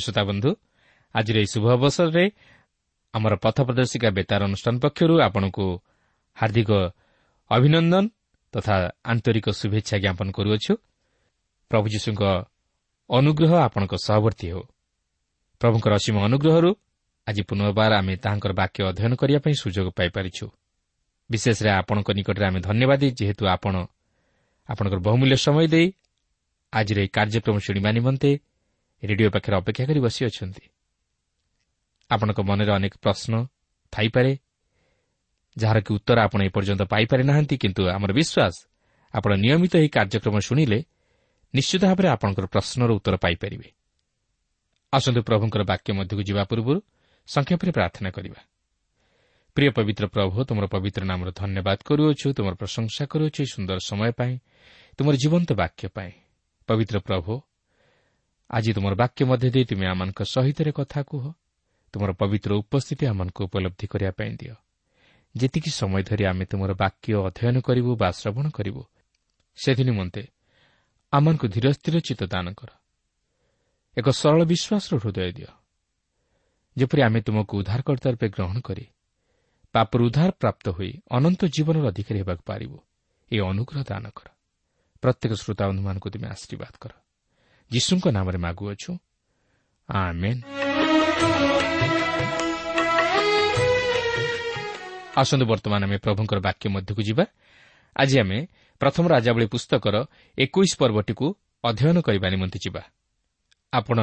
ପ୍ରିୟ ଶ୍ରୋତା ବନ୍ଧୁ ଆଜିର ଏହି ଶୁଭ ଅବସରରେ ଆମର ପଥ ପ୍ରଦର୍ଶିକା ବେତାର ଅନୁଷ୍ଠାନ ପକ୍ଷରୁ ଆପଣଙ୍କୁ ହାର୍ଦ୍ଦିକ ଅଭିନନ୍ଦନ ତଥା ଆନ୍ତରିକ ଶୁଭେଚ୍ଛା ଜ୍ଞାପନ କରୁଅଛୁ। ପ୍ରଭୁ ଯୀଶୁଙ୍କ ଅନୁଗ୍ରହ ଆପଣଙ୍କ ସହବର୍ତ୍ତୀ ହେଉ। ପ୍ରଭୁଙ୍କର ଅସୀମ ଅନୁଗ୍ରହରୁ ଆଜି ପୁନର୍ବାର ଆମେ ତାହାଙ୍କର ବାକ୍ୟ ଅଧ୍ୟୟନ କରିବା ପାଇଁ ସୁଯୋଗ ପାଇପାରିଛୁ। ବିଶେଷରେ ଆପଣଙ୍କ ନିକଟରେ ଆମେ ଧନ୍ୟବାଦୀ ଯେହେତୁ ଆପଣ ଆପଣଙ୍କର ବହୁମୂଲ୍ୟ ସମୟ ଦେଇ ଆଜିର ଏହି କାର୍ଯ୍ୟକ୍ରମ ଶୁଣିବା ନିମନ୍ତେ ରେଡିଓ ପାଖରେ ଅପେକ୍ଷା କରି ବସିଅଛନ୍ତି। ଆପଣଙ୍କ ମନରେ ଅନେକ ପ୍ରଶ୍ନ ଥାଇପାରେ ଯାହାର କି ଉତ୍ତର ଆପଣ ଏପର୍ଯ୍ୟନ୍ତ ପାଇପାରି ନାହାନ୍ତି କିନ୍ତୁ ଆମର ବିଶ୍ୱାସ ଆପଣ ନିୟମିତ ଏହି କାର୍ଯ୍ୟକ୍ରମ ଶୁଣିଲେ ନିଶ୍ଚିତ ଭାବରେ ଆପଣଙ୍କର ପ୍ରଶ୍ନର ଉତ୍ତର ପାଇପାରିବେ। ଆସନ୍ତୁ ପ୍ରଭୁଙ୍କର ବାକ୍ୟ ମଧ୍ୟକୁ ଯିବା ପୂର୍ବରୁ ସଂକ୍ଷେପରେ ପ୍ରାର୍ଥନା କରିବା। ପ୍ରିୟ ପବିତ୍ର ପ୍ରଭୁ ତୁମର ପବିତ୍ର ନାମର ଧନ୍ୟବାଦ କରୁଅଛୁ ତୁମର ପ୍ରଶଂସା କରୁଅଛୁ ସୁନ୍ଦର ସମୟ ପାଇଁ ତୁମର ଜୀବନ୍ତ ବାକ୍ୟ ପାଇଁ। ପବିତ୍ର ପ୍ରଭୁ ଆଜି ତୁମର ବାକ୍ୟ ମଧ୍ୟ ଦେଇ ତୁମେ ଆମମାନଙ୍କ ସହିତ କଥା କୁହ। ତୁମର ପବିତ୍ର ଉପସ୍ଥିତି ଆମମାନଙ୍କୁ ଉପଲବ୍ଧି କରିବା ପାଇଁ ଦିଅ। ଯେତିକି ସମୟ ଧରି ଆମେ ତୁମର ବାକ୍ୟ ଅଧ୍ୟୟନ କରିବୁ ବା ଶ୍ରବଣ କରିବୁ ସେଥି ନିମନ୍ତେ ଆମମାନଙ୍କୁ ଧୀର ସ୍ଥିର ଚିତ୍ତ ଦାନ କର। ଏକ ସରଳ ବିଶ୍ୱାସର ହୃଦୟ ଦିଅ। ଯେପରି ଆମେ ତୁମକୁ ଉଦ୍ଧାରକର୍ତ୍ତା ରୂପେ ଗ୍ରହଣ କରି ପାପରୁ ଉଦ୍ଧାର ପ୍ରାପ୍ତ ହୋଇ ଅନନ୍ତ ଜୀବନର ଅଧିକାରୀ ହେବାକୁ ପାରିବୁ ଏହି ଅନୁଗ୍ରହ ଦାନ କର। ପ୍ରତ୍ୟେକ ଶ୍ରୋତା ବନ୍ଧୁମାନଙ୍କୁ ତୁମେ ଆଶୀର୍ବାଦ କର। ଯୀଶୁଙ୍କ ନାମରେ ମାଗୁଅଛୁ ଆସନ୍ତୁ ବର୍ତ୍ତମାନ ଆମେ ପ୍ରଭୁଙ୍କର ବାକ୍ୟ ମଧ୍ୟକୁ ଯିବା ଆଜି ଆମେ ପ୍ରଥମ ରାଜାବଳୀ ପୁସ୍ତକର ଏକୋଇଶ ପର୍ବଟିକୁ ଅଧ୍ୟୟନ କରିବା ନିମନ୍ତେ ଯିବା ଆପଣ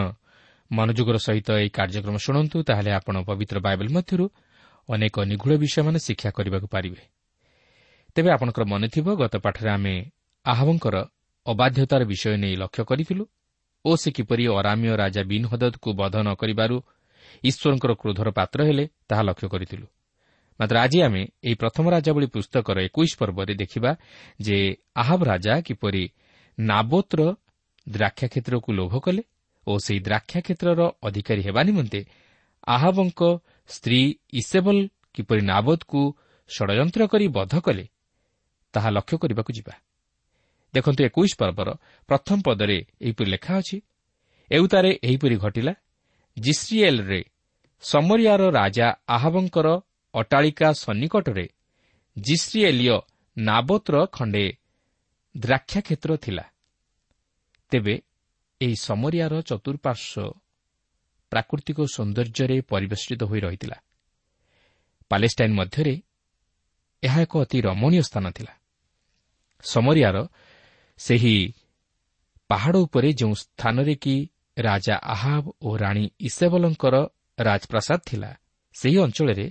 ମନୋଯୋଗର ସହିତ ଏହି କାର୍ଯ୍ୟକ୍ରମ ଶୁଣନ୍ତୁ ତାହେଲେ ଆପଣ ପବିତ୍ର ବାଇବେଲ ମଧ୍ୟରୁ ଅନେକ ନିଗୁଢ଼ ବିଷୟମାନେ ଶିକ୍ଷା କରିବାକୁ ପାରିବେ ତେବେ ଆପଣଙ୍କର ମନେଥିବ ଗତ ପାଠରେ ଆମେ ଆହବଙ୍କର ଅବାଧ୍ୟତାର ବିଷୟ ନେଇ ଲକ୍ଷ୍ୟ କରିଥିଲୁ ଓ ସେ କିପରି ଅରାମୀୟ ରାଜା ବିନ୍ ହଦଦକୁ ବଧ ନ କରିବାରୁ ଈଶ୍ୱରଙ୍କର କ୍ରୋଧର ପାତ୍ର ହେଲେ ତାହା ଲକ୍ଷ୍ୟ କରିଥିଲୁ। ମାତ୍ର ଆଜି ଆମେ ଏହି ପ୍ରଥମ ରାଜା ଭଳି ପୁସ୍ତକର ଏକୋଇଶ ପର୍ବରେ ଦେଖିବା ଯେ ଆହବ ରାଜା କିପରି ନାବୋତ୍ର ଦ୍ରାକ୍ଷାକ୍ଷେତ୍ରକୁ ଲୋଭ କଲେ ଓ ସେହି ଦ୍ରାକ୍ଷାକ୍ଷେତ୍ରର ଅଧିକାରୀ ହେବା ନିମନ୍ତେ ଆହବଙ୍କ ସ୍ତ୍ରୀ ଇସେବଲ କିପରି ନାବଦକୁ ଷଡ଼ଯନ୍ତ୍ର କରି ବଧ କଲେ ତାହା ଲକ୍ଷ୍ୟ କରିବାକୁ ଯିବା। ଦେଖନ୍ତୁ ଏକୋଇଶ ପର୍ବର ପ୍ରଥମ ପଦରେ ଏହିପରି ଲେଖା ଅଛି ଏଉତାରେ ଏହିପରି ଘଟିଲା ଜିସ୍ରିଏଲ୍ରେ ସମରିଆର ରାଜା ଆହବଙ୍କର ଅଟାଳିକା ସନ୍ନିକଟରେ ଜିସ୍ରିଏଲିୟ ନାବତର ଖଣ୍ଡେ ଦ୍ରାକ୍ଷାକ୍ଷେତ୍ର ଥିଲା। ତେବେ ଏହି ସମରିଆର ଚତୁଃପାର୍ଶ୍ୱ ପ୍ରାକୃତିକ ସୌନ୍ଦର୍ଯ୍ୟରେ ପରିବେଷ୍ଟିତ ହୋଇ ରହିଥିଲା। ପାଲେଷ୍ଟାଇନ୍ ମଧ୍ୟରେ ଏହା ଏକ ଅତି ରମଣୀୟ ସ୍ଥାନ ଥିଲା। ସମରିଆର ସେହି ପାହାଡ଼ ଉପରେ ଯେଉଁ ସ୍ଥାନରେ କି ରାଜା ଆହାବ ଓ ରାଣୀ ଇସେବଲଙ୍କର ରାଜପ୍ରାସାଦ ଥିଲା ସେହି ଅଞ୍ଚଳରେ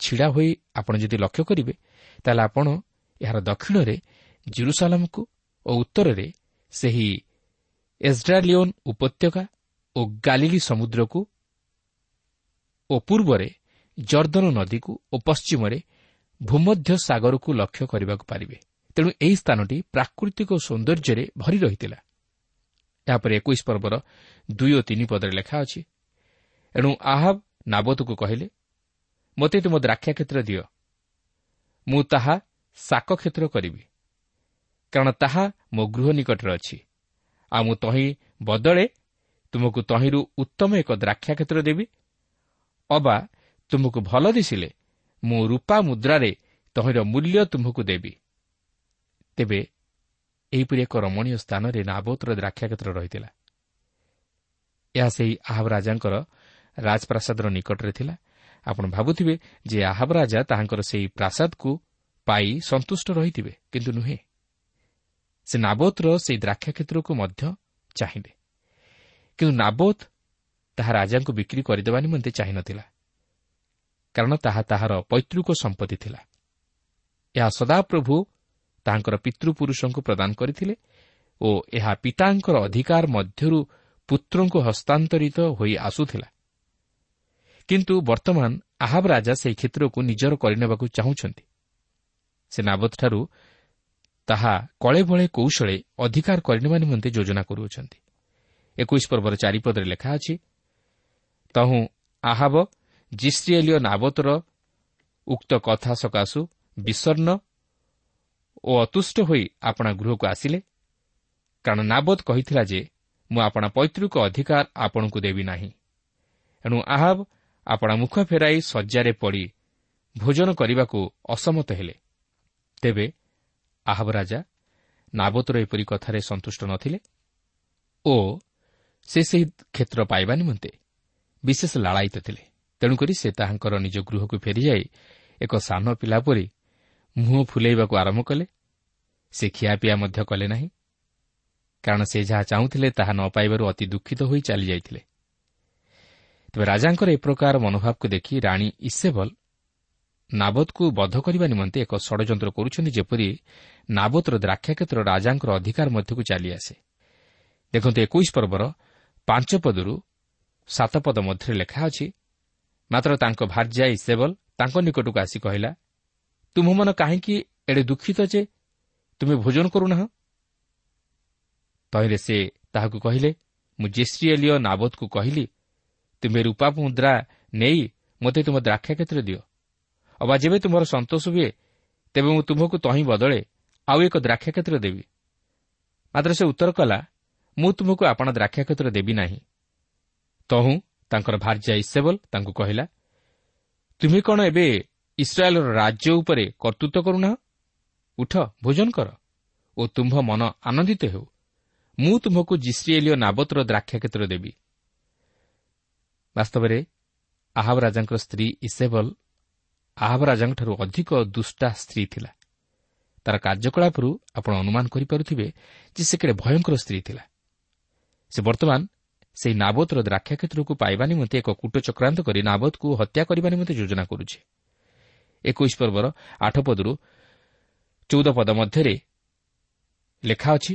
ଛିଡ଼ା ହୋଇ ଆପଣ ଯଦି ଲକ୍ଷ୍ୟ କରିବେ ତାହେଲେ ଆପଣ ଏହାର ଦକ୍ଷିଣରେ ଜିରୁସାଲାମକୁ ଓ ଉତ୍ତରରେ ସେହି ଏସ୍ଡ୍ରାଲିଓନ୍ ଉପତ୍ୟକା ଓ ଗାଲିଲି ସମୁଦ୍ରକୁ ଓ ପୂର୍ବରେ ଜର୍ଦ୍ଦନ ନଦୀକୁ ଓ ପଶ୍ଚିମରେ ଭୂମଧ୍ୟ ସାଗରକୁ ଲକ୍ଷ୍ୟ କରିବାକୁ ପାରିବେ। ତେଣୁ ଏହି ସ୍ଥାନଟି ପ୍ରାକୃତିକ ସୌନ୍ଦର୍ଯ୍ୟରେ ଭରି ରହିଥିଲା। ଏହାପରେ ଏକୋଇଶ ପର୍ବର ଦୁଇ ଓ ତିନି ପଦରେ ଲେଖା ଅଛି ଏଣୁ ଆହବ ନାବତକୁ କହିଲେ ମୋତେ ତୁମ ଦ୍ରାକ୍ଷା କ୍ଷେତ୍ର ଦିଅ। ମୁଁ ତାହା ଶାକ କ୍ଷେତ୍ର କରିବି କାରଣ ତାହା ମୋ ଗୃହ ନିକଟରେ ଅଛି। ଆଉ ମୁଁ ତହିଁ ବଦଳେ ତୁମକୁ ତହିଁରୁ ଉତ୍ତମ ଏକ ଦ୍ରାକ୍ଷା କ୍ଷେତ୍ର ଦେବି। ଅବା ତୁମକୁ ଭଲ ଦିଶିଲେ ମୁଁ ରୂପା ମୁଦ୍ରାରେ ତହିଁର ମୂଲ୍ୟ ତୁମକୁ ଦେବି। ତେବେ ଏହିପରି ଏକ ରମଣୀୟ ସ୍ଥାନରେ ନାବୋତର ଦ୍ରାକ୍ଷାକ୍ଷେତ୍ର ରହିଥିଲା। ଏହା ସେହି ଆହବ ରାଜାଙ୍କର ରାଜପ୍ରାସାଦର ନିକଟରେ ଥିଲା। ଆପଣ ଭାବୁଥିବେ ଯେ ଆହବ ରାଜା ତାହାଙ୍କର ସେହି ପ୍ରାସାଦକୁ ପାଇ ସନ୍ତୁଷ୍ଟ ରହିଥିବେ କିନ୍ତୁ ନୁହେଁ। ସେ ନାବୋତର ସେହି ଦ୍ରାକ୍ଷାକ୍ଷେତ୍ରକୁ ମଧ୍ୟ ଚାହିଁଲେ। କିନ୍ତୁ ନାବୋଧ ତାହା ରାଜାଙ୍କୁ ବିକ୍ରି କରିଦେବା ନିମନ୍ତେ ଚାହିଁନଥିଲା। କାରଣ ତାହା ତାହାର ପୈତୃକ ସମ୍ପତ୍ତି ଥିଲା। ଏହା ସଦାପ୍ରଭୁ ତାହାଙ୍କର ପିତୃପୁରୁଷଙ୍କୁ ପ୍ରଦାନ କରିଥିଲେ ଓ ଏହା ପିତାଙ୍କର ଅଧିକାର ମଧ୍ୟରୁ ପୁତ୍ରଙ୍କୁ ହସ୍ତାନ୍ତରିତ ହୋଇ ଆସୁଥିଲା। କିନ୍ତୁ ବର୍ତ୍ତମାନ ଆହାବ ରାଜା ସେହି କ୍ଷେତ୍ରକୁ ନିଜର କରିନେବାକୁ ଚାହୁଁଛନ୍ତି। ସେ ନାବଦଠାରୁ ତାହା କଳେ ବଳେ କୌଶଳେ ଅଧିକାର କରିନେବା ନିମନ୍ତେ ଯୋଜନା କରୁଅଛନ୍ତି। ଏକୋଇଶ ପର୍ବର ଚାରିପଦରେ ଲେଖା ଅଛି ତହୁଁ ଆହାବ ଜିସ୍ରିଏଲିୟ ନାବତର ଉକ୍ତ କଥା ସକାଶୁ ବିଷର୍ଣ୍ଣ ଓ ଅତୁଷ୍ଟ ହୋଇ ଆପଣା ଗୃହକୁ ଆସିଲେ। କାରଣ ନାବଦ କହିଥିଲା ଯେ ମୁଁ ଆପଣା ପୈତୃକ ଅଧିକାର ଆପଣଙ୍କୁ ଦେବି ନାହିଁ। ଏଣୁ ଆହାବ ଆପଣା ମୁଖ ଫେରାଇ ଶଯ୍ୟାରେ ପଡ଼ି ଭୋଜନ କରିବାକୁ ଅସମତ ହେଲେ। ତେବେ ଆହବ ରାଜା ନାବତର ଏପରି କଥାରେ ସନ୍ତୁଷ୍ଟ ନଥିଲେ ଓ ସେ ସେହି କ୍ଷେତ୍ର ପାଇବା ନିମନ୍ତେ ବିଶେଷ ଲାଳାୟିତ ଥିଲେ। ତେଣୁକରି ସେ ତାହାଙ୍କର ନିଜ ଗୃହକୁ ଫେରିଯାଇ ଏକ ସାନ ପିଲା ପରି ମୁହଁ ଫୁଲେଇବାକୁ ଆରମ୍ଭ କଲେ। ସେ ଖିଆପିଆ ମଧ୍ୟ କଲେ ନାହିଁ। କାରଣ ସେ ଯାହା ଚାହୁଁଥିଲେ ତାହା ନ ପାଇବାରୁ ଅତି ଦୁଃଖିତ ହୋଇ ଚାଲିଯାଇଥିଲେ। ତେବେ ରାଜାଙ୍କର ଏ ପ୍ରକାର ମନୋଭାବକୁ ଦେଖି ରାଣୀ ଇସେବଲ ନାବଦକୁ ବଧ କରିବା ନିମନ୍ତେ ଏକ ଷଡ଼ଯନ୍ତ୍ର କରୁଛନ୍ତି ଯେପରି ନାବତର ଦ୍ରାକ୍ଷାକ୍ଷେତ୍ର ରାଜାଙ୍କର ଅଧିକାର ମଧ୍ୟକୁ ଚାଲିଆସେ। ଦେଖନ୍ତୁ ଏକୋଇଶ ପର୍ବର ପାଞ୍ଚ ପଦରୁ ସାତ ପଦ ମଧ୍ୟରେ ଲେଖା ଅଛି ମାତ୍ର ତାଙ୍କ ଭାର୍ଯ୍ୟା ଇସେବଲ ତାଙ୍କ ନିକଟକୁ ଆସି କହିଲା ତୁମମାନ କାହିଁକି ଏଡ଼େ ଦୁଃଖିତ ଯେ ତୁମେ ଭୋଜନ କରୁନାହ? ତହିଁରେ ସେ ତାହାକୁ କହିଲେ ମୁଁ ଜେସ୍ରିଏଲିୟ ନାବଦକୁ କହିଲି ତୁମେ ରୂପା ମୁଦ୍ରା ନେଇ ମୋତେ ତୁମ ଦ୍ରାକ୍ଷା କ୍ଷେତ୍ର ଦିଅ। ଅବା ଯେବେ ତୁମର ସନ୍ତୋଷ ହୁଏ ତେବେ ମୁଁ ତୁମକୁ ତହିଁ ବଦଳେ ଆଉ ଏକ ଦ୍ରାକ୍ଷା କ୍ଷେତ୍ର ଦେବି। ମାତ୍ର ସେ ଉତ୍ତର କଲା ମୁଁ ତୁମକୁ ଆପଣ ଦ୍ରାକ୍ଷା କ୍ଷେତ୍ର ଦେବି ନାହିଁ। ତହୁଁ ତାଙ୍କର ଭାର୍ଯ୍ୟା ଇସେବଲ ତାଙ୍କୁ କହିଲା ତୁମେ କ'ଣ ଏବେ ଇସ୍ରାଏଲ୍ର ରାଜ୍ୟ ଉପରେ କର୍ତ୍ତୃତ୍ୱ କରୁନାହ ଉଠ ଭୋଜନ କର ଓ ତୁମ୍ଭ ମନ ଆନନ୍ଦିତ ହେଉ ମୁଁ ତୁମ୍ଭକୁ ଜିସ୍ରିଏଲିଓ ନାବତର ଦ୍ରାକ୍ଷା କ୍ଷେତ୍ର ଦେବି ବାସ୍ତବରେ ଆହବ ରାଜାଙ୍କ ସ୍ତ୍ରୀ ଇସେବଲ ଆହବ ରାଜାଙ୍କଠାରୁ ଅଧିକ ଦୁଷ୍ଟା ସ୍ତ୍ରୀ ଥିଲା। ତାର କାର୍ଯ୍ୟକଳାପରୁ ଆପଣ ଅନୁମାନ କରିପାରୁଥିବେ ଯେ ସେ କେଡ଼େ ଭୟଙ୍କର ସ୍ତ୍ରୀ ଥିଲା। ସେ ବର୍ତ୍ତମାନ ସେହି ନାବତର ଦ୍ରାକ୍ଷାକ୍ଷେତ୍ରକୁ ପାଇବା ନିମନ୍ତେ ଏକ କୂଟ ଚକ୍ରାନ୍ତ କରି ନାବତକୁ ହତ୍ୟା କରିବା ନିମନ୍ତେ ଯୋଜନା କରୁଛି। ଏକୋଇଶ ପର୍ବର ଆଠ ପଦରୁ ଚଉଦ ପଦ ମଧ୍ୟରେ ଲେଖା ଅଛି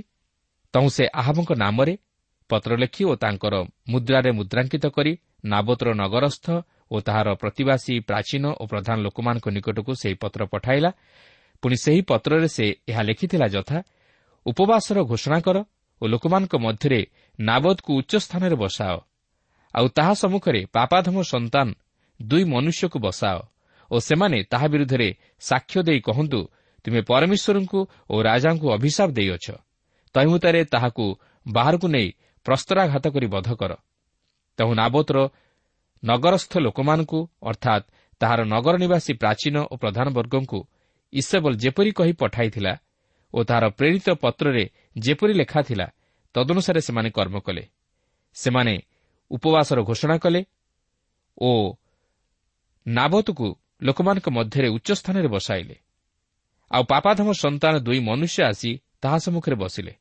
ତହୁଁ ସେ ଆହବଙ୍କ ନାମରେ ପତ୍ର ଲେଖି ଓ ତାଙ୍କର ମୁଦ୍ରାରେ ମୁଦ୍ରାଙ୍କିତ କରି ନାବତର ନଗରସ୍ଥ ଓ ତାହାର ପ୍ରତିବାସୀ ପ୍ରାଚୀନ ଓ ପ୍ରଧାନ ଲୋକମାନଙ୍କ ନିକଟକୁ ସେହି ପତ୍ର ପଠାଇଲା। ପୁଣି ସେହି ପତ୍ରରେ ସେ ଏହା ଲେଖିଥିଲା ଯଥା ଉପବାସର ଘୋଷଣା କର ଓ ଲୋକମାନଙ୍କ ମଧ୍ୟରେ ନାବଦକୁ ଉଚ୍ଚସ୍ଥାନରେ ବସାଅ। ଆଉ ତାହା ସମ୍ମୁଖରେ ପାପାଧମ ସନ୍ତାନ ଦୁଇ ମନୁଷ୍ୟକୁ ବସାଅ। ଓ ସେମାନେ ତାହା ବିରୁଦ୍ଧରେ ସାକ୍ଷ୍ୟ ଦେଇ କହନ୍ତୁ ତୁମେ ପରମେଶ୍ୱରଙ୍କୁ ଓ ରାଜାଙ୍କୁ ଅଭିଶାପ ଦେଇଅଛ। ତହିଁମୁତାରେ ତାହାକୁ ବାହାରକୁ ନେଇ ପ୍ରସ୍ତରାଘାତ କରି ବଧ କର। ତେଣୁ ନାବୋତର ନଗରସ୍ଥ ଲୋକମାନଙ୍କୁ ଅର୍ଥାତ୍ ତାହାର ନଗର ନିବାସୀ ପ୍ରାଚୀନ ଓ ପ୍ରଧାନ ବର୍ଗଙ୍କୁ ଇସବଲ ଯେପରି କହି ପଠାଇଥିଲା ଓ ତାହାର ପ୍ରେରିତ ପତ୍ରରେ ଯେପରି ଲେଖା ଥିଲା ତଦନୁସାରେ ସେମାନେ କର୍ମ କଲେ। ସେମାନେ ଉପବାସର ଘୋଷଣା କଲେ ଓ ନାବତକୁ ଲୋକମାନଙ୍କ ମଧ୍ୟରେ ଉଚ୍ଚସ୍ଥାନରେ ବସାଇଲେ। ଆଉ ପାପାଧମ ସନ୍ତାନ ଦୁଇ ମନୁଷ୍ୟ ଆସି ତାହା ସମ୍ମୁଖରେ ବସିଲେ।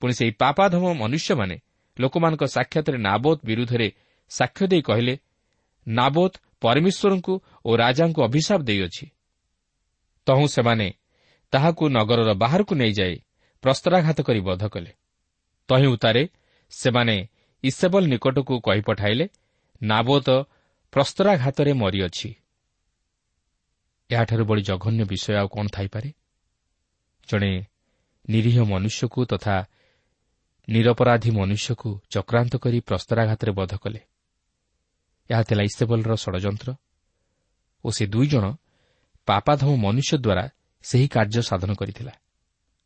ପୁଣି ସେହି ପାପାଧମ ମନୁଷ୍ୟମାନେ ଲୋକମାନଙ୍କ ସାକ୍ଷାତରେ ନାବୋତ ବିରୁଦ୍ଧରେ ସାକ୍ଷ୍ୟ ଦେଇ କହିଲେ ନାବୋତ ପରମେଶ୍ୱରଙ୍କୁ ଓ ରାଜାଙ୍କୁ ଅଭିଶାପ ଦେଇଅଛି। ତହୁଁ ସେମାନେ ତାହାକୁ ନଗରର ବାହାରକୁ ନେଇଯାଇ ପ୍ରସ୍ତରାଘାତ କରି ବଧ କଲେ। ତହିଁ ଉତ୍ତାରେ ସେମାନେ ଇସେବଲ ନିକଟକୁ କହି ପଠାଇଲେ ନାବୋତ ପ୍ରସ୍ତରାଘାତରେ ମରିଅଛି। ଏହାଠାରୁ ବଳି ଜଘନ୍ୟ ବିଷୟ ଆଉ କ'ଣ ଥାଇପାରେ? ଜଣେ ନିରୀହ ମନୁଷ୍ୟକୁ ତଥା ନିରପରାଧୀ ମନୁଷ୍ୟକୁ ଚକ୍ରାନ୍ତ କରି ପ୍ରସ୍ତରାଘାତରେ ବଧ କଲେ। ଏହା ଥିଲା ଇସ୍ତେବଲର ଷଡ଼ଯନ୍ତ୍ର ଓ ସେ ଦୁଇ ଜଣ ପାପାଧମ ମନୁଷ୍ୟ ଦ୍ୱାରା ସେହି କାର୍ଯ୍ୟ ସାଧନ କରିଥିଲା।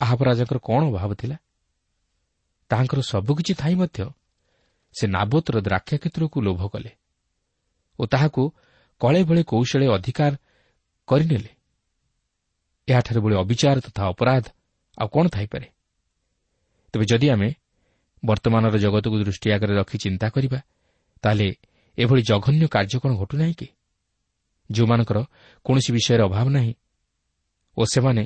ଆହାପରାଜାଙ୍କର କ'ଣ ଅଭାବ ଥିଲା? ତାହାଙ୍କର ସବୁକିଛି ଥାଇ ମଧ୍ୟ ସେ ନାବୋତର ଦ୍ରାକ୍ଷା କ୍ଷେତ୍ରକୁ ଲୋଭ କଲେ ଓ ତାହାକୁ କଳେ ଭଳି କୌଶଳେ ଅଧିକାର କରିନେଲେ। ଏହାଠାରୁ ଭଳି ଅବିଚାର ତଥା ଅପରାଧ ଆଉ କ'ଣ ଥାଇପାରେ? ତେବେ ଯଦି ଆମେ ବର୍ତ୍ତମାନର ଜଗତକୁ ଦୃଷ୍ଟି ଆଗରେ ରଖି ଚିନ୍ତା କରିବା ତାହେଲେ ଏଭଳି ଜଘନ୍ୟ କାର୍ଯ୍ୟ କ'ଣ ଘଟୁନାହିଁ କି? ଯେଉଁମାନଙ୍କର କୌଣସି ବିଷୟରେ ଅଭାବ ନାହିଁ ଓ ସେମାନେ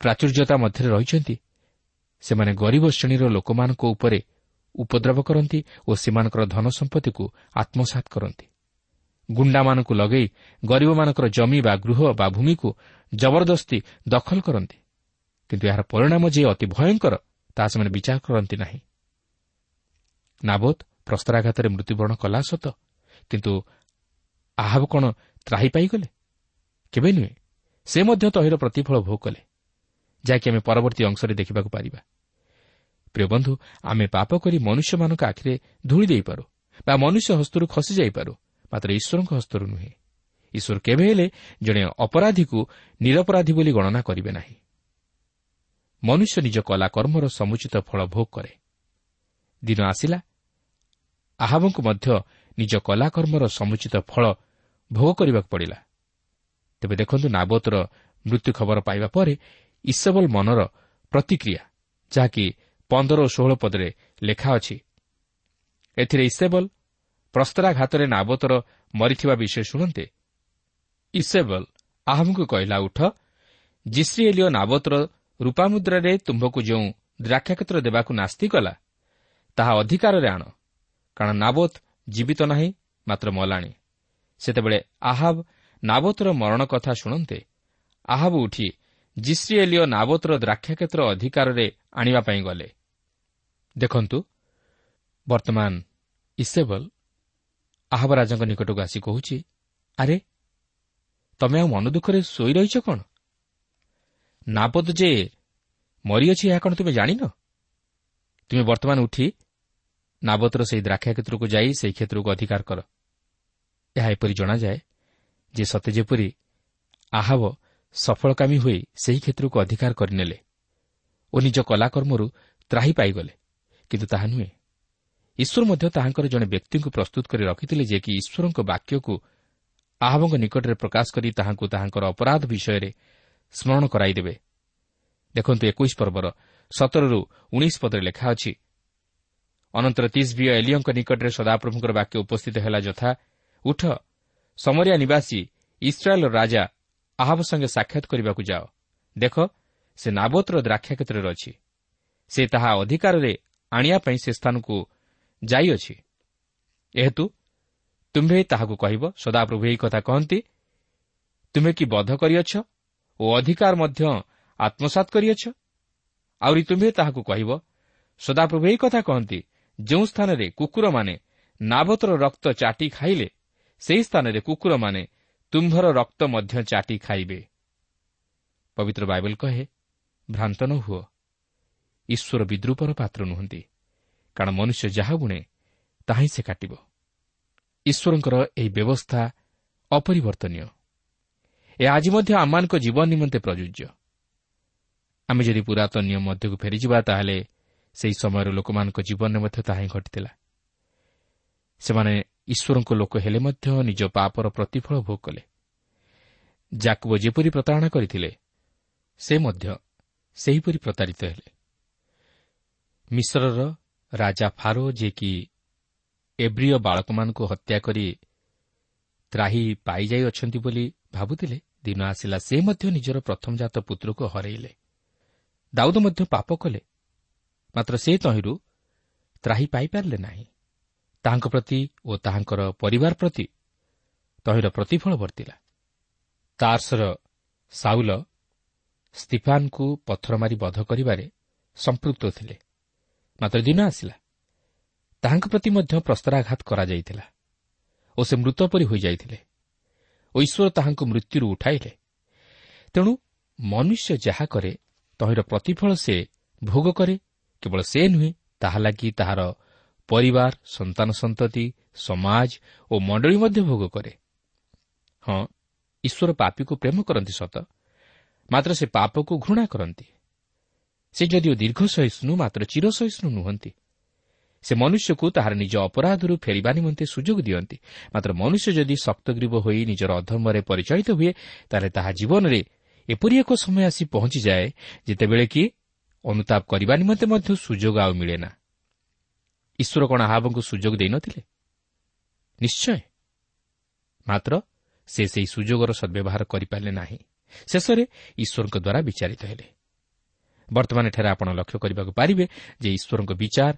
ପ୍ରାଚୁର୍ଯ୍ୟତା ମଧ୍ୟରେ ରହିଛନ୍ତି ସେମାନେ ଗରିବ ଶ୍ରେଣୀର ଲୋକମାନଙ୍କ ଉପରେ ଉପଦ୍ରବ କରନ୍ତି ଓ ସେମାନଙ୍କର ଧନ ସମ୍ପତ୍ତିକୁ ଆତ୍ମସାତ କରନ୍ତି। ଗୁଣ୍ଡାମାନଙ୍କୁ ଲଗାଇ ଗରିବମାନଙ୍କର ଜମି ବା ଗୃହ ବା ଭୂମିକୁ ଜବରଦସ୍ତି ଦଖଲ କରନ୍ତି। କିନ୍ତୁ ଏହାର ପରିଣାମ ଯେ ଅତି ଭୟଙ୍କର ତାହା ସେମାନେ ବିଚାର କରନ୍ତି ନାହିଁ। ନାବୋଧ ପ୍ରସ୍ତରାଘାତରେ ମୃତ୍ୟୁବରଣ କଲା ସତ କିନ୍ତୁ ଆହବ କ'ଣ ତ୍ରାହି ପାଇଗଲେ? କେବେ ନୁହେଁ ସେ ମଧ୍ୟ ତହିଁର ପ୍ରତିଫଳ ଭୋଗ କଲେ ଯାହାକି ଆମେ ପରବର୍ତ୍ତୀ ଅଂଶରେ ଦେଖିବାକୁ ପାରିବା। ପ୍ରିୟ ବନ୍ଧୁ ଆମେ ପାପ କରି ମନୁଷ୍ୟମାନଙ୍କ ଆଖିରେ ଧୂଳି ଦେଇପାରୁ ବା ମନୁଷ୍ୟ ହସ୍ତରୁ ଖସିଯାଇପାରୁ ମାତ୍ର ଈଶ୍ୱରଙ୍କ ହସ୍ତରୁ ନୁହେଁ। ଈଶ୍ୱର କେବେ ହେଲେ ଜଣେ ଅପରାଧୀକୁ ନିରପରାଧୀ ବୋଲି ଗଣନା କରିବେ ନାହିଁ। ମନୁଷ୍ୟ ନିଜ କଲାକର୍ମର ସମୁଚିତ ଫଳ ଭୋଗ କରେ। ଦିନ ଆସିଲା ଆହାବଙ୍କୁ ମଧ୍ୟ ନିଜ କଲାକର୍ମର ସମୁଚିତ ଫଳ ଭୋଗ କରିବାକୁ ପଡ଼ିଲା। ତେବେ ଦେଖନ୍ତୁ ନାବତର ମୃତ୍ୟୁ ଖବର ପାଇବା ପରେ ଇସବଲ ମନର ପ୍ରତିକ୍ରିୟା ଯାହାକି ପନ୍ଦର ଓ ଷୋହଳ ପଦରେ ଲେଖା ଅଛି। ଏଥିରେ ଇସେବଲ ପ୍ରସ୍ତରାଘାତରେ ନାବତର ମରିଥିବା ବିଷୟ ଶୁଣନ୍ତେ। ଇସେବଲ ଆହମକୁ କହିଲା ଉଠ। ଜିଶ୍ରିଏଲିଓ ନାବତର ରୂପାମୁଦ୍ରାରେ ତୁମ୍ଭକୁ ଯେଉଁ ଦ୍ରାକ୍ଷାକ୍ଷେତ୍ର ଦେବାକୁ ନାସ୍ତି କଲା ତାହା ଅଧିକାରରେ ଆଣ। କାରଣ ନାବୋତ ଜୀବିତ ନାହିଁ ମାତ୍ର ମଲାଣି। ସେତେବେଳେ ଆହାବ ନାବତର ମରଣ କଥା ଶୁଣନ୍ତେ। ଆହାବ ଉଠି ଜିଶ୍ରିଏଲିଓ ନାବତର ଦ୍ରାକ୍ଷାକ୍ଷେତ୍ର ଅଧିକାରରେ ଆଣିବା ପାଇଁ ଗଲେ। ଦେଖନ୍ତୁ ବର୍ତ୍ତମାନ ଇସେବଲ ଆହବ ରାଜାଙ୍କ ନିକଟକୁ ଆସି କହୁଛି ଆରେ ତମେ ଆଉ ମନ ଦୁଃଖରେ ଶୋଇ ରହିଛ କ'ଣ? ନାବଦ ଯେ ମରିଅଛି ଏହା କ'ଣ ତୁମେ ଜାଣିନ? ତୁମେ ବର୍ତ୍ତମାନ ଉଠି ନାବତର ସେହି ଦ୍ରାକ୍ଷା କ୍ଷେତ୍ରକୁ ଯାଇ ସେହି କ୍ଷେତ୍ରକୁ ଅଧିକାର କର। ଏହା ଏପରି ଜଣାଯାଏ ଯେ ସତେ ଯେପରି ଆହବ ସଫଳକାମୀ ହୋଇ ସେହି କ୍ଷେତ୍ରକୁ ଅଧିକାର କରିନେଲେ ଓ ନିଜ କଲାକର୍ମରୁ ତ୍ରାହି ପାଇଗଲେ କିନ୍ତୁ ତାହା ନୁହେଁ। ଈଶ୍ୱର ମଧ୍ୟ ତାହାଙ୍କର ଜଣେ ବ୍ୟକ୍ତିଙ୍କୁ ପ୍ରସ୍ତୁତ କରି ରଖିଥିଲେ ଯେ କି ଈଶ୍ୱରଙ୍କ ବାକ୍ୟକୁ ଆହବଙ୍କ ନିକଟରେ ପ୍ରକାଶ କରି ତାହାଙ୍କୁ ତାହାଙ୍କର ଅପରାଧ ବିଷୟରେ ସ୍କରଣ କରାଇଦେବେ। ଦେଖନ୍ତୁ ଏକୋଇଶ ପର୍ବର ସତରରୁ ଉଣେଇଶ ପଦରେ ଲେଖା ଅଛି ଅନନ୍ତର ତିସ୍ବିୟ ଏଲିଓଙ୍କ ନିକଟରେ ସଦାପ୍ରଭୁଙ୍କର ବାକ୍ୟ ଉପସ୍ଥିତ ହେଲା ଯଥା ଉଠ ସମରିଆ ନିବାସୀ ଇସ୍ରାଏଲ୍ର ରାଜା ଆହବ ସଙ୍ଗେ ସାକ୍ଷାତ କରିବାକୁ ଯାଅ। ଦେଖ ସେ ନାବୋତର ଦ୍ରାକ୍ଷା କ୍ଷେତ୍ରରେ ଅଛି। ସେ ତାହା ଅଧିକାରରେ ଆଣିବା ପାଇଁ ସେ ସ୍ଥାନକୁ ଯାଇଅଛି। ଏହେତୁ ତୁମ୍ଭେ ତାହାକୁ କହିବ ସଦାପ୍ରଭୁ ଏହି କଥା କହନ୍ତି ତୁମେ କି ବଧ କରିଅଛ ଓ ଅଧିକାର ମଧ୍ୟ ଆତ୍ମସାତ କରିଅଛ? ଆହୁରି ତୁମ୍ଭେ ତାହାକୁ କହିବ ସଦାପ୍ରଭୁ ଏହି କଥା କହନ୍ତି ଯେଉଁ ସ୍ଥାନରେ କୁକୁରମାନେ ନାବତର ରକ୍ତ ଚାଟି ଖାଇଲେ ସେହି ସ୍ଥାନରେ କୁକୁରମାନେ ତୁମ୍ଭର ରକ୍ତ ମଧ୍ୟ ଚାଟି ଖାଇବେ। ପବିତ୍ର ବାଇବଲ କହେ ଭ୍ରାନ୍ତ ନ ହୁଅ ଈଶ୍ୱର ବିଦ୍ରୁପର ପାତ୍ର ନୁହନ୍ତି। କାରଣ ମନୁଷ୍ୟ ଯାହା ବୁଣେ ତାହା ସେ କାଟିବ। ଈଶ୍ୱରଙ୍କର ଏହି ବ୍ୟବସ୍ଥା ଅପରିବର୍ତ୍ତନୀୟ। ଏହା ଆଜି ମଧ୍ୟ ଆମମାନଙ୍କ ଜୀବନ ନିମନ୍ତେ ପ୍ରଯୁଜ୍ୟ। ଆମେ ଯଦି ପୁରାତନ ନିୟମ ମଧ୍ୟକୁ ଫେରିଯିବା ତାହେଲେ ସେହି ସମୟର ଲୋକମାନଙ୍କ ଜୀବନରେ ମଧ୍ୟ ତାହା ହିଁ ଘଟିଥିଲା। ସେମାନେ ଈଶ୍ୱରଙ୍କ ଲୋକ ହେଲେ ମଧ୍ୟ ନିଜ ପାପର ପ୍ରତିଫଳ ଭୋଗ କଲେ। ଜାକୁବ ଯେପରି ପ୍ରତାରଣା କରିଥିଲେ ସେ ମଧ୍ୟ ସେହିପରି ପ୍ରତାରିତ ହେଲେ। ମିଶ୍ରର ରାଜା ଫାରୋ ଯିଏକି ଏବ୍ରିୟ ବାଳକମାନଙ୍କୁ ହତ୍ୟା କରି ତ୍ରାହି ପାଇଯାଇଅଛନ୍ତି ବୋଲି ଭାବୁଥିଲେ ଦିନ ଆସିଲା ସେ ମଧ୍ୟ ନିଜର ପ୍ରଥମଜାତ ପୁତ୍ରକୁ ହରାଇଲେ। ଦାଉଦ ମଧ୍ୟ ପାପ କଲେ ମାତ୍ର ସେ ତହିଁରୁ ତ୍ରାହି ପାଇପାରିଲେ ନାହିଁ। ତାହାଙ୍କ ପ୍ରତି ଓ ତାହାଙ୍କର ପରିବାର ପ୍ରତି ତହିଁର ପ୍ରତିଫଳ ବର୍ତ୍ତିଲା। ତାର୍ସର ସାଉଲ ସ୍ତିଫାନ୍କୁ ପଥର ମାରି ବଧ କରିବାରେ ସମ୍ପୃକ୍ତ ଥିଲେ। ମାତ୍ର ଦିନ ଆସିଲା। ତାହାଙ୍କ ପ୍ରତି ମଧ୍ୟ ପ୍ରସ୍ତରାଘାତ କରାଯାଇଥିଲା ଓ ସେ ମୃତ ପରି ହୋଇଯାଇଥିଲେ। ଓ ଈଶ୍ୱର ତାହାଙ୍କୁ ମୃତ୍ୟୁରୁ ଉଠାଇଲେ। ତେଣୁ ମନୁଷ୍ୟ ଯାହା କରେ ତହିଁର ପ୍ରତିଫଳ ସେ ଭୋଗ କରେ କେବଳ ସେ ନୁହେଁ ତାହା ଲାଗି ତାହାର ପରିବାର ସନ୍ତାନ ସନ୍ତତି ସମାଜ ଓ ମଣ୍ଡଳୀ ମଧ୍ୟ ଭୋଗ କରେ। ହଁ ଈଶ୍ୱର ପାପୀକୁ ପ୍ରେମ କରନ୍ତି ସତ ମାତ୍ର ସେ ପାପକୁ ଘୃଣା କରନ୍ତି। ସେ ଯଦିଓ ଦୀର୍ଘ ସହିଷ୍ଣୁ ମାତ୍ର ଚିର ସହିଷ୍ଣୁ ନୁହନ୍ତି। ସେ ମନୁଷ୍ୟକୁ ତାହାର ନିଜ ଅପରାଧରୁ ଫେରିବା ନିମନ୍ତେ ସୁଯୋଗ ଦିଅନ୍ତି। ମାତ୍ର ମନୁଷ୍ୟ ଯଦି ଶକ୍ତଗ୍ରୀବ ହୋଇ ନିଜର ଅଧର୍ମରେ ପରିଚାଳିତ ହୁଏ ତାହେଲେ ତାହା ଜୀବନରେ ଏପରି ଏକ ସମୟ ଆସି ପହଞ୍ଚିଯାଏ ଯେତେବେଳେ କି ଅନୁତାପ କରିବା ନିମନ୍ତେ ମଧ୍ୟ ସୁଯୋଗ ଆଉ ମିଳେ ନା ଈଶ୍ୱର କ'ଣ ଆହାବଙ୍କୁ ସୁଯୋଗ ଦେଇନଥିଲେ? ନିଶ୍ଚୟ। ମାତ୍ର ସେ ସେହି ସୁଯୋଗର ସଦ୍ବ୍ୟବହାର କରିପାରିଲେ ନାହିଁ। ଶେଷରେ ଈଶ୍ୱରଙ୍କ ଦ୍ୱାରା ବିଚାରିତ ହେଲେ। ବର୍ତ୍ତମାନ ଏଠାରେ ଆପଣ ଲକ୍ଷ୍ୟ କରିବାକୁ ପାରିବେ ଯେ ଈଶ୍ୱରଙ୍କ ବିଚାର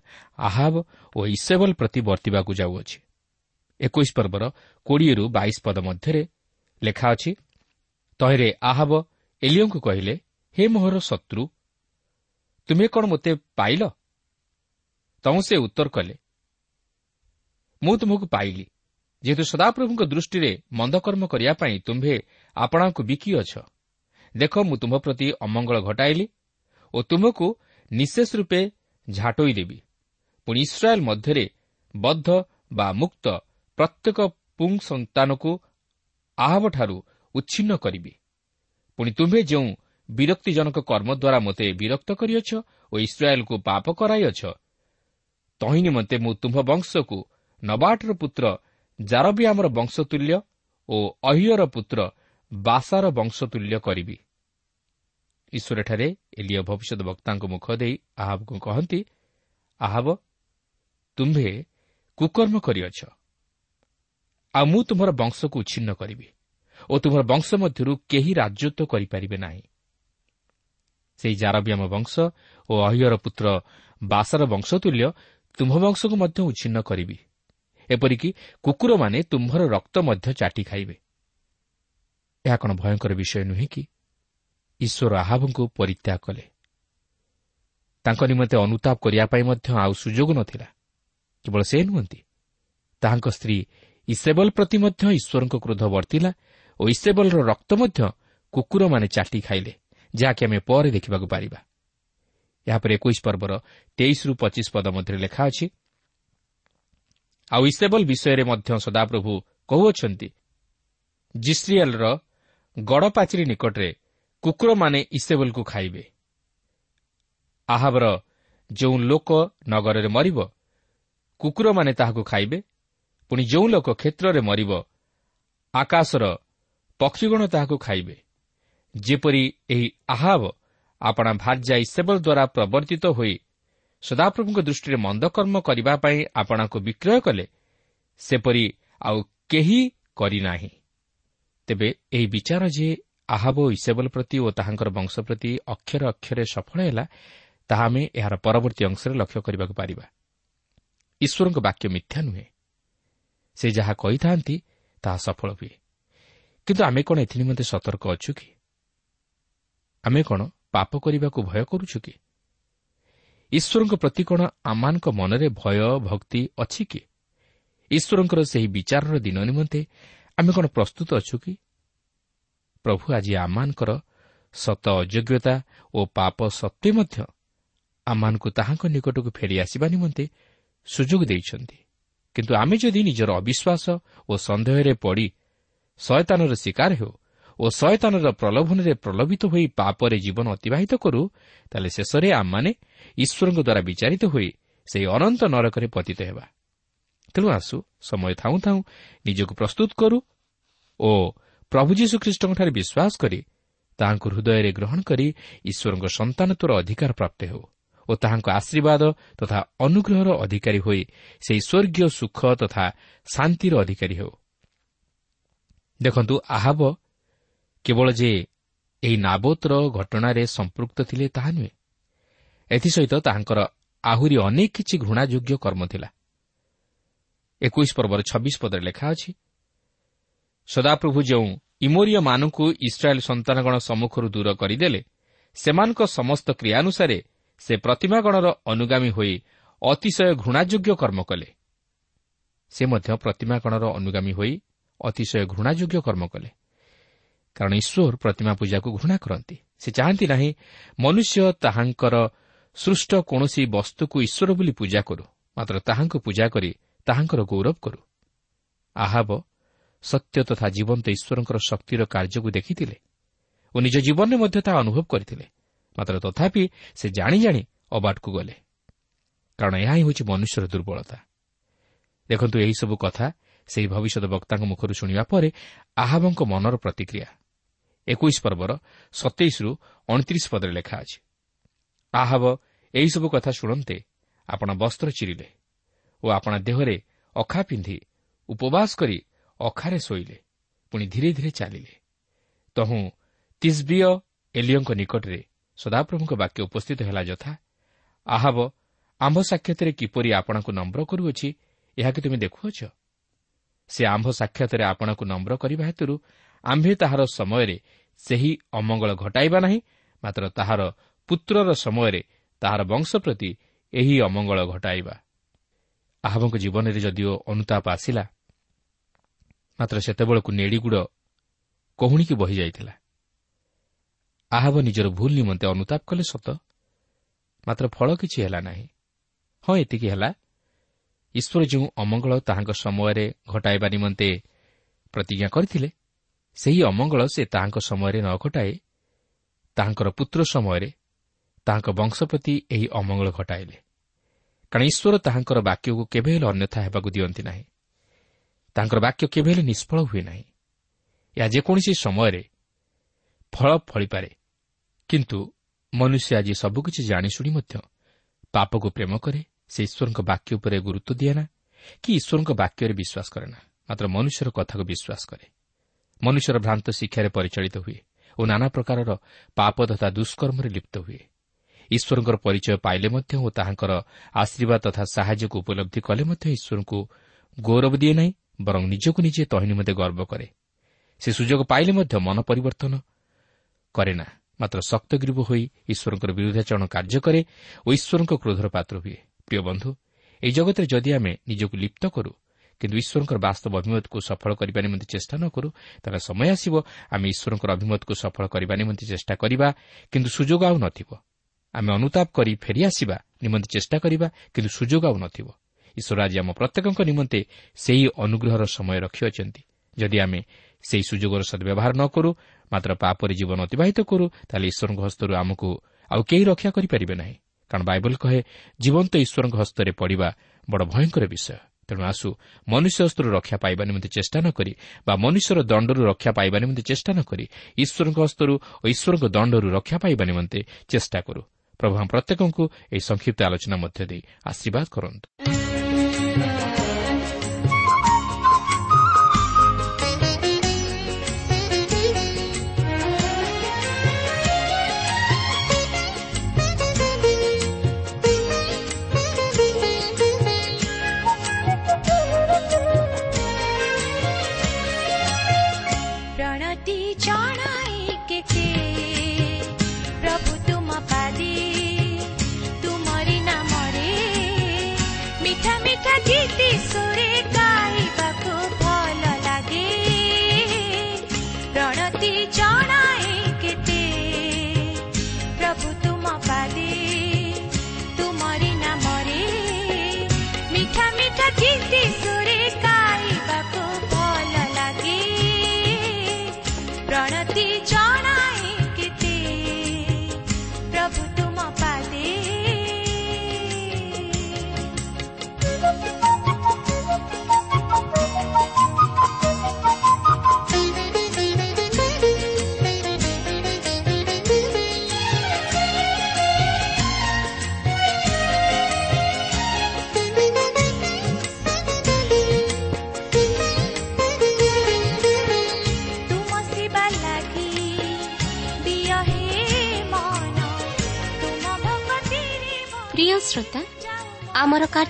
ଆହାବ ଓ ଇସେବଲ ପ୍ରତି ବର୍ତ୍ତିବାକୁ ଯାଉଅଛି। ଏକୋଇଶ ପର୍ବର କୋଡ଼ିଏରୁ ବାଇଶ ପଦ ମଧ୍ୟରେ ଲେଖା ଅଛି ତହିଁରେ ଆହାବ ଏଲିଓଙ୍କୁ କହିଲେ ହେ ମୋହର ଶତ୍ରୁ ତୁମେ କ'ଣ ମୋତେ ପାଇଲ? ତମୁ ସେ ଉତ୍ତର କଲେ ମୁଁ ତୁମକୁ ପାଇଲି ଯେହେତୁ ସଦାପ୍ରଭୁଙ୍କ ଦୃଷ୍ଟିରେ ମନ୍ଦକର୍ମ କରିବା ପାଇଁ ତୁମ୍ଭେ ଆପଣାଙ୍କୁ ବିକିଅଛ। ଦେଖ ମୁଁ ତୁମ୍ଭ ପ୍ରତି ଅମଙ୍ଗଳ ଘଟାଇଲି ଓ ତୁମକୁ ନିଶେଷ ରୂପେ ଝାଟୋଇ ଦେବି। ପୁଣି ଇସ୍ରାଏଲ୍ ମଧ୍ୟରେ ବଦ୍ଧ ବା ମୁକ୍ତ ପ୍ରତ୍ୟେକ ପୁଙ୍ଗ ସନ୍ତାନକୁ ଆହବଠାରୁ ଉଚ୍ଛିନ୍ନ କରିବି। ପୁଣି ତୁମ୍ଭେ ଯେଉଁ ବିରକ୍ତିଜନକ କର୍ମ ଦ୍ୱାରା ମୋତେ ବିରକ୍ତ କରିଅଛ ଓ ଇସ୍ରାଏଲ୍କୁ ପାପ କରାଇଅଛ ତହିଁ ନିମନ୍ତେ ମୁଁ ତୁମ୍ଭ ବଂଶକୁ ନବାଟର ପୁତ୍ର ଜାରବିଆମର ବଂଶତୁଲ୍ୟ ଓ ଅହିୟର ପୁତ୍ର ବାସାର ବଂଶତୁଲ୍ୟ କରିବି। ଈଶ୍ୱରଠାରେ ଏଲିୟ ଭବିଷ୍ୟତ ବକ୍ତାଙ୍କ ମୁଖ ଦେଇ ଆହାବକୁ କହନ୍ତି ଆହାବ ତୁମ୍ଭେ କୁକର୍ମ କରିଅଛ। ଆଉ ମୁଁ ତୁମର ବଂଶକୁ ଉଚ୍ଛିନ୍ନ କରିବି ଓ ତୁମର ବଂଶ ମଧ୍ୟରୁ କେହି ରାଜତ୍ୱ କରିପାରିବେ ନାହିଁ। ସେହି ଜାରବିୟମ ବଂଶ ଓ ଅହିର ପୁତ୍ର ବାସର ବଂଶ ତୁଲ୍ୟ ତୁମ୍ଭ ବଂଶକୁ ମଧ୍ୟ ଉଚ୍ଛିନ୍ନ କରିବି। ଏପରିକି କୁକୁରମାନେ ତୁମ୍ଭର ରକ୍ତ ମଧ୍ୟ ଚାଟି ଖାଇବେ। ଏହା କ'ଣ ଭୟଙ୍କର ବିଷୟ ନୁହେଁ କି? ଈଶ୍ୱର ଆହାବଙ୍କୁ ପରିତ୍ୟାଗ କଲେ। ତାଙ୍କ ନିମନ୍ତେ ଅନୁତାପ କରିବା ପାଇଁ ମଧ୍ୟ ଆଉ ସୁଯୋଗ ନଥିଲା। କେବଳ ସେ ନୁହନ୍ତି। ତାହାଙ୍କ ସ୍ତ୍ରୀ ଇସେବଲ ପ୍ରତି ମଧ୍ୟ ଈଶ୍ୱରଙ୍କ କ୍ରୋଧ ବର୍ତ୍ତିଲା ଓ ଇସେବଲର ରକ୍ତ ମଧ୍ୟ କୁକୁରମାନେ ଚାଟି ଖାଇଲେ ଯାହାକି ଆମେ ପରେ ଦେଖିବାକୁ ପାରିବା। ଏହାପରେ ଏକୋଇଶ ପର୍ବର ତେଇଶରୁ ପଚିଶ ପଦ ମଧ୍ୟରେ ଲେଖା ଅଛି ଆଉ ଇସେବଲ ବିଷୟରେ ମଧ୍ୟ ସଦାପ୍ରଭୁ କହୁଅଛନ୍ତି ଜିସ୍ରିଏଲ୍ର ଗଡ଼ପାଚିରି ନିକଟରେ କୁକୁରମାନେ ଇସେବଲକୁ ଖାଇବେ। ଆହାବର ଯେଉଁ ଲୋକ ନଗରରେ ମରିବ କୁକୁରମାନେ ତାହାକୁ ଖାଇବେ। ପୁଣି ଯେଉଁ ଲୋକ କ୍ଷେତ୍ରରେ ମରିବ ଆକାଶର ପକ୍ଷୀଗଣ ତାହାକୁ ଖାଇବେ। ଯେପରି ଏହି ଆହାବ ଆପଣା ଭାର୍ଯ୍ୟା ଇସେବଲ ଦ୍ୱାରା ପ୍ରବର୍ତ୍ତିତ ହୋଇ ସଦାପ୍ରଭୁଙ୍କ ଦୃଷ୍ଟିରେ ମନ୍ଦକର୍ମ କରିବା ପାଇଁ ଆପଣାକୁ ବିକ୍ରୟ କଲେ ସେପରି ଆଉ କେହି କରିନାହିଁ। ତେବେ ଏହି ବିଚାର ଯେ ଆହାବ ଇସେବଲ ପ୍ରତି ଓ ତାହାଙ୍କର ବଂଶ ପ୍ରତି ଅକ୍ଷର ଅକ୍ଷରେ ସଫଳ ହେଲା ତାହା ଆମେ ଏହାର ପରବର୍ତ୍ତୀ ଅଂଶରେ ଲକ୍ଷ୍ୟ କରିବାକୁ ପାରିବା। ଈଶ୍ୱରଙ୍କ ବାକ୍ୟ ମିଥ୍ୟା ନୁହେଁ। ସେ ଯାହା କହିଥାନ୍ତି ତାହା ସଫଳ ହୁଏ। କିନ୍ତୁ ଆମେ କ'ଣ ଏଥି ନିମନ୍ତେ ସତର୍କ ଅଛୁ କି? ଆମେ କ'ଣ ପାପ କରିବାକୁ ଭୟ କରୁଛୁ କି? ଈଶ୍ୱରଙ୍କ ପ୍ରତି କ'ଣ ଆମମାନଙ୍କ ମନରେ ଭୟ ଭକ୍ତି ଅଛି କି? ଈଶ୍ୱରଙ୍କର ସେହି ବିଚାରର ଦିନ ନିମନ୍ତେ ଆମେ କ'ଣ ପ୍ରସ୍ତୁତ ଅଛୁ କି? ପ୍ରଭୁ ଆଜି ଆମମାନଙ୍କର ସତ ଅଯୋଗ୍ୟତା ଓ ପାପ ସତ୍ତ୍ୱେ ମଧ୍ୟ ଆମମାନଙ୍କୁ ତାହାଙ୍କ ନିକଟକୁ ଫେରିଆସିବା ନିମନ୍ତେ ସୁଯୋଗ ଦେଇଛନ୍ତି। କିନ୍ତୁ ଆମେ ଯଦି ନିଜର ଅବିଶ୍ୱାସ ଓ ସନ୍ଦେହରେ ପଡ଼ି ଶୟତାନର ଶିକାର ହେଉ ଓ ଶୟତାନର ପ୍ରଲୋଭନରେ ପ୍ରଲୋଭିତ ହୋଇ ପାପରେ ଜୀବନ ଅତିବାହିତ କରୁ ତାହେଲେ ଶେଷରେ ଆମମାନେ ଈଶ୍ୱରଙ୍କ ଦ୍ୱାରା ବିଚାରିତ ହୋଇ ସେହି ଅନନ୍ତ ନରକରେ ପତିତ ହେବା। ତେଣୁ ଆସୁ ସମୟ ଥାଉଁ ଥାଉଁ ନିଜକୁ ପ୍ରସ୍ତୁତ କରୁ ଓ ପ୍ରଭୁ ଯୀଶୁଖ୍ରୀଷ୍ଟଙ୍କଠାରେ ବିଶ୍ୱାସ କରି ତାହାଙ୍କୁ ହୃଦୟରେ ଗ୍ରହଣ କରି ଈଶ୍ୱରଙ୍କ ସନ୍ତାନତ୍ୱର ଅଧିକାର ପ୍ରାପ୍ତ ହେଉ ଓ ତାହାଙ୍କ ଆଶୀର୍ବାଦ ତଥା ଅନୁଗ୍ରହର ଅଧିକାରୀ ହୋଇ ସେହି ସ୍ୱର୍ଗୀୟ ସୁଖ ତଥା ଶାନ୍ତିର ଅଧିକାରୀ ହେଉ। ଦେଖନ୍ତୁ ଆହାବ କେବଳ ଯେ ଏହି ନାବୋତର ଘଟଣାରେ ସମ୍ପୃକ୍ତ ଥିଲେ ତାହା ନୁହେଁ। ଏଥିସହିତ ତାହାଙ୍କର ଆହୁରି ଅନେକ କିଛି ଘୃଣାଯୋଗ୍ୟ କର୍ମ ଥିଲା। ଏକୋଇଶ ପର୍ବର ଛବିଶ ପଦରେ ଲେଖା ଅଛି ସଦାପ୍ରଭୁ ଯେଉଁ ଇମୋରିୟମାନଙ୍କୁ ଇସ୍ରାଏଲ୍ ସନ୍ତାନଗଣ ସମ୍ମୁଖରୁ ଦୂର କରିଦେଲେ। ସେମାନଙ୍କ ସମସ୍ତ କ୍ରିୟାନୁସାରେ ସେ ପ୍ରତିମାଗଣର ଅନୁଗାମୀ ହୋଇ ଅତିଶୟ ଘୃଣାଯୋଗ୍ୟ କର୍ମ କଲେ। ସେ ମଧ୍ୟ ପ୍ରତିମାଗଣର ଅନୁଗାମୀ ହୋଇ ଅତିଶୟ ଘୃଣାଯୋଗ୍ୟ କର୍ମ କଲେ। କାରଣ ଈଶ୍ୱର ପ୍ରତିମା ପୂଜାକୁ ଘୃଣା କରନ୍ତି। ସେ ଚାହାନ୍ତି ନାହିଁ ମନୁଷ୍ୟ ତାହାଙ୍କର ସୃଷ୍ଟ କୌଣସି ବସ୍ତୁକୁ ଈଶ୍ୱର ବୋଲି ପୂଜା କରୁ ମାତ୍ର ତାହାଙ୍କୁ ପୂଜା କରି ତାହାଙ୍କର ଗୌରବ କରୁ। ଆହାବ ସତ୍ୟ ତଥା ଜୀବନ୍ତ ଈଶ୍ୱରଙ୍କର ଶକ୍ତିର କାର୍ଯ୍ୟକୁ ଦେଖିଥିଲେ ଓ ନିଜ ଜୀବନରେ ମଧ୍ୟ ତାହା ଅନୁଭବ କରିଥିଲେ। ମାତ୍ର ତଥାପି ସେ ଜାଣି ଜାଣି ଅବାଟକୁ ଗଲେ। କାରଣ ଏହା ହିଁ ହେଉଛି ମନୁଷ୍ୟର ଦୁର୍ବଳତା। ଦେଖନ୍ତୁ ଏହିସବୁ କଥା ସେହି ଭବିଷ୍ୟତ ବକ୍ତାଙ୍କ ମୁଖରୁ ଶୁଣିବା ପରେ ଆହାବଙ୍କ ମନର ପ୍ରତିକ୍ରିୟା। ଏକୋଇଶ ପର୍ବର ସତେଇଶରୁ ଅଣତିରିଶ ପଦରେ ଲେଖା ଅଛି ଆହାବ ଏହିସବୁ କଥା ଶୁଣନ୍ତେ ଆପଣ ବସ୍ତ୍ର ଚିରିଲେ ଓ ଆପଣା ଦେହରେ ଅଖା ପିନ୍ଧି ଉପବାସ କରି ଅଖାରେ ଶୋଇଲେ ପୁଣି ଧୀରେ ଧୀରେ ଚାଲିଲେ। ତହୁଁ ତିସ୍ବିୟ ଏଲିଓଙ୍କ ନିକଟରେ ସଦାପ୍ରଭୁଙ୍କ ବାକ୍ୟ ଉପସ୍ଥିତ ହେଲା ଯଥା ଆହବ ଆମ୍ଭ ସାକ୍ଷାତରେ କିପରି ଆପଣଙ୍କୁ ନମ୍ର କରୁଅଛି ଏହାକୁ ତୁମେ ଦେଖୁଅଛ? ସେ ଆମ୍ଭ ସାକ୍ଷାତରେ ଆପଣଙ୍କୁ ନମ୍ର କରିବା ହେତୁରୁ ଆମ୍ଭେ ତାହାର ସମୟରେ ସେହି ଅମଙ୍ଗଳ ଘଟାଇବା ନାହିଁ ମାତ୍ର ତାହାର ପୁତ୍ରର ସମୟରେ ତାହାର ବଂଶ ପ୍ରତି ଏହି ଅମଙ୍ଗଳ ଘଟାଇବା। ଆହବଙ୍କ ଜୀବନରେ ଯଦିଓ ଅନୁତାପ ଆସିଲା ମାତ୍ର ସେତେବେଳକୁ ନେଡ଼ିଗୁଡ଼ କହୁଣିକି ବହିଯାଇଥିଲା। ଆହବ ନିଜର ଭୁଲ ନିମନ୍ତେ ଅନୁତାପ କଲେ ସତ ମାତ୍ର ଫଳ କିଛି ହେଲା ନାହିଁ। ହଁ ଏତିକି ହେଲା। ଈଶ୍ୱର ଯେଉଁ ଅମଙ୍ଗଳ ତାହାଙ୍କ ସମୟରେ ଘଟାଇବା ନିମନ୍ତେ ପ୍ରତିଜ୍ଞା କରିଥିଲେ ସେହି ଅମଙ୍ଗଳ ସେ ତାହାଙ୍କ ସମୟରେ ନ ଘଟାଏ। ତାହାଙ୍କର ପୁତ୍ର ସମୟରେ ତାହାଙ୍କ ବଂଶ ପ୍ରତି ଏହି ଅମଙ୍ଗଳ ଘଟାଇଲେ। କାରଣ ଈଶ୍ୱର ତାହାଙ୍କର ବାକ୍ୟକୁ କେବେ ହେଲେ ଅନ୍ୟଥା ହେବାକୁ ଦିଅନ୍ତି ନାହିଁ। ତାଙ୍କର ବାକ୍ୟ କେବେ ହେଲେ ନିଷ୍ଫଳ ହୁଏ ନାହିଁ। ଏହା ଯେକୌଣସି ସମୟରେ ଫଳ ଫଳିପାରେ। କିନ୍ତୁ ମନୁଷ୍ୟ ଆଜି ସବୁକିଛି ଜାଣିଶୁଣି ମଧ୍ୟ ପାପକୁ ପ୍ରେମ କରେ ସେ ଈଶ୍ୱରଙ୍କ ବାକ୍ୟ ଉପରେ ଗୁରୁତ୍ୱ ଦିଏ ନା କି ଈଶ୍ୱରଙ୍କ ବାକ୍ୟରେ ବିଶ୍ୱାସ କରେ ନା ମାତ୍ର ମନୁଷ୍ୟର କଥାକୁ ବିଶ୍ୱାସ କରେ। ମନୁଷ୍ୟର ଭ୍ରାନ୍ତ ଶିକ୍ଷାରେ ପରିଚାଳିତ ହୁଏ ଓ ନାନା ପ୍ରକାରର ପାପ ତଥା ଦୁଷ୍କର୍ମରେ ଲିପ୍ତ ହୁଏ। ଈଶ୍ୱରଙ୍କର ପରିଚୟ ପାଇଲେ ମଧ୍ୟ ଓ ତାହାଙ୍କର ଆଶୀର୍ବାଦ ତଥା ସାହାଯ୍ୟକୁ ଉପଲବ୍ଧି କଲେ ମଧ୍ୟ ଈଶ୍ୱରଙ୍କୁ ଗୌରବ ଦିଏ ନାହିଁ ବରଂ ନିଜକୁ ନିଜେ ତହିଁ ନିମନ୍ତେ ଗର୍ବ କରେ। ସେ ସୁଯୋଗ ପାଇଲେ ମଧ୍ୟ ମନ ପରିବର୍ତ୍ତନ କରେ ନା। ମାତ୍ର ଶକ୍ତଗ୍ରୀବ ହୋଇ ଈଶ୍ୱରଙ୍କର ବିରୁଦ୍ଧାଚରଣ କାର୍ଯ୍ୟ କରେ ଓ ଈଶ୍ୱରଙ୍କ କ୍ରୋଧର ପାତ୍ର ହୁଏ। ପ୍ରିୟ ବନ୍ଧୁ ଏହି ଜଗତରେ ଯଦି ଆମେ ନିଜକୁ ଲିପ୍ତ କରୁ କିନ୍ତୁ ଈଶ୍ୱରଙ୍କର ବାସ୍ତବ ଅଭିମତକୁ ସଫଳ କରିବା ନିମନ୍ତେ ଚେଷ୍ଟା ନ କରୁ ତାହେଲେ ସମୟ ଆସିବ ଆମେ ଈଶ୍ୱରଙ୍କର ଅଭିମତକୁ ସଫଳ କରିବା ନିମନ୍ତେ ଚେଷ୍ଟା କରିବା କିନ୍ତୁ ସୁଯୋଗ ଆଉ ନଥିବ। ଆମେ ଅନୁତାପ କରି ଫେରିଆସିବା ନିମନ୍ତେ ଚେଷ୍ଟା କରିବା କିନ୍ତୁ ସୁଯୋଗ ଆଉ ନଥିବ। ଈଶ୍ୱର ଆଜି ଆମ ପ୍ରତ୍ୟେକଙ୍କ ନିମନ୍ତେ ସେହି ଅନୁଗ୍ରହର ସମୟ ରଖିଅଛନ୍ତି। ଯଦି ଆମେ ସେହି ସୁଯୋଗର ସଦ୍ବ୍ୟବହାର ନ କରୁ ମାତ୍ର ପାପରେ ଜୀବନ ଅତିବାହିତ କରୁ ତାହେଲେ ଈଶ୍ୱରଙ୍କ ହସ୍ତରୁ ଆମକୁ ଆଉ କେହି ରକ୍ଷା କରିପାରିବେ ନାହିଁ। କାରଣ ବାଇବଲ କହେ ଜୀବନ୍ତ ଈଶ୍ୱରଙ୍କ ହସ୍ତରେ ପଡ଼ିବା ବଡ଼ ଭୟଙ୍କର ବିଷୟ। ତେଣୁ ଆସୁ ମନୁଷ୍ୟ ହସ୍ତରୁ ରକ୍ଷା ପାଇବା ନିମନ୍ତେ ଚେଷ୍ଟା ନ କରି ବା ମନୁଷ୍ୟର ଦଣ୍ଡରୁ ରକ୍ଷା ପାଇବା ନିମନ୍ତେ ଚେଷ୍ଟା ନ କରି ଈଶ୍ୱରଙ୍କ ହସ୍ତରୁ ଓ ଈଶ୍ୱରଙ୍କ ଦଣ୍ଡରୁ ରକ୍ଷା ପାଇବା ନିମନ୍ତେ ଚେଷ୍ଟା କରୁ। ପ୍ରଭୁ ପ୍ରତ୍ୟେକଙ୍କୁ ଏହି ସଂକ୍ଷିପ୍ତ ଆଲୋଚନା ମଧ୍ୟ ଦେଇ ଆଶୀର୍ବାଦ କରନ୍ତୁ।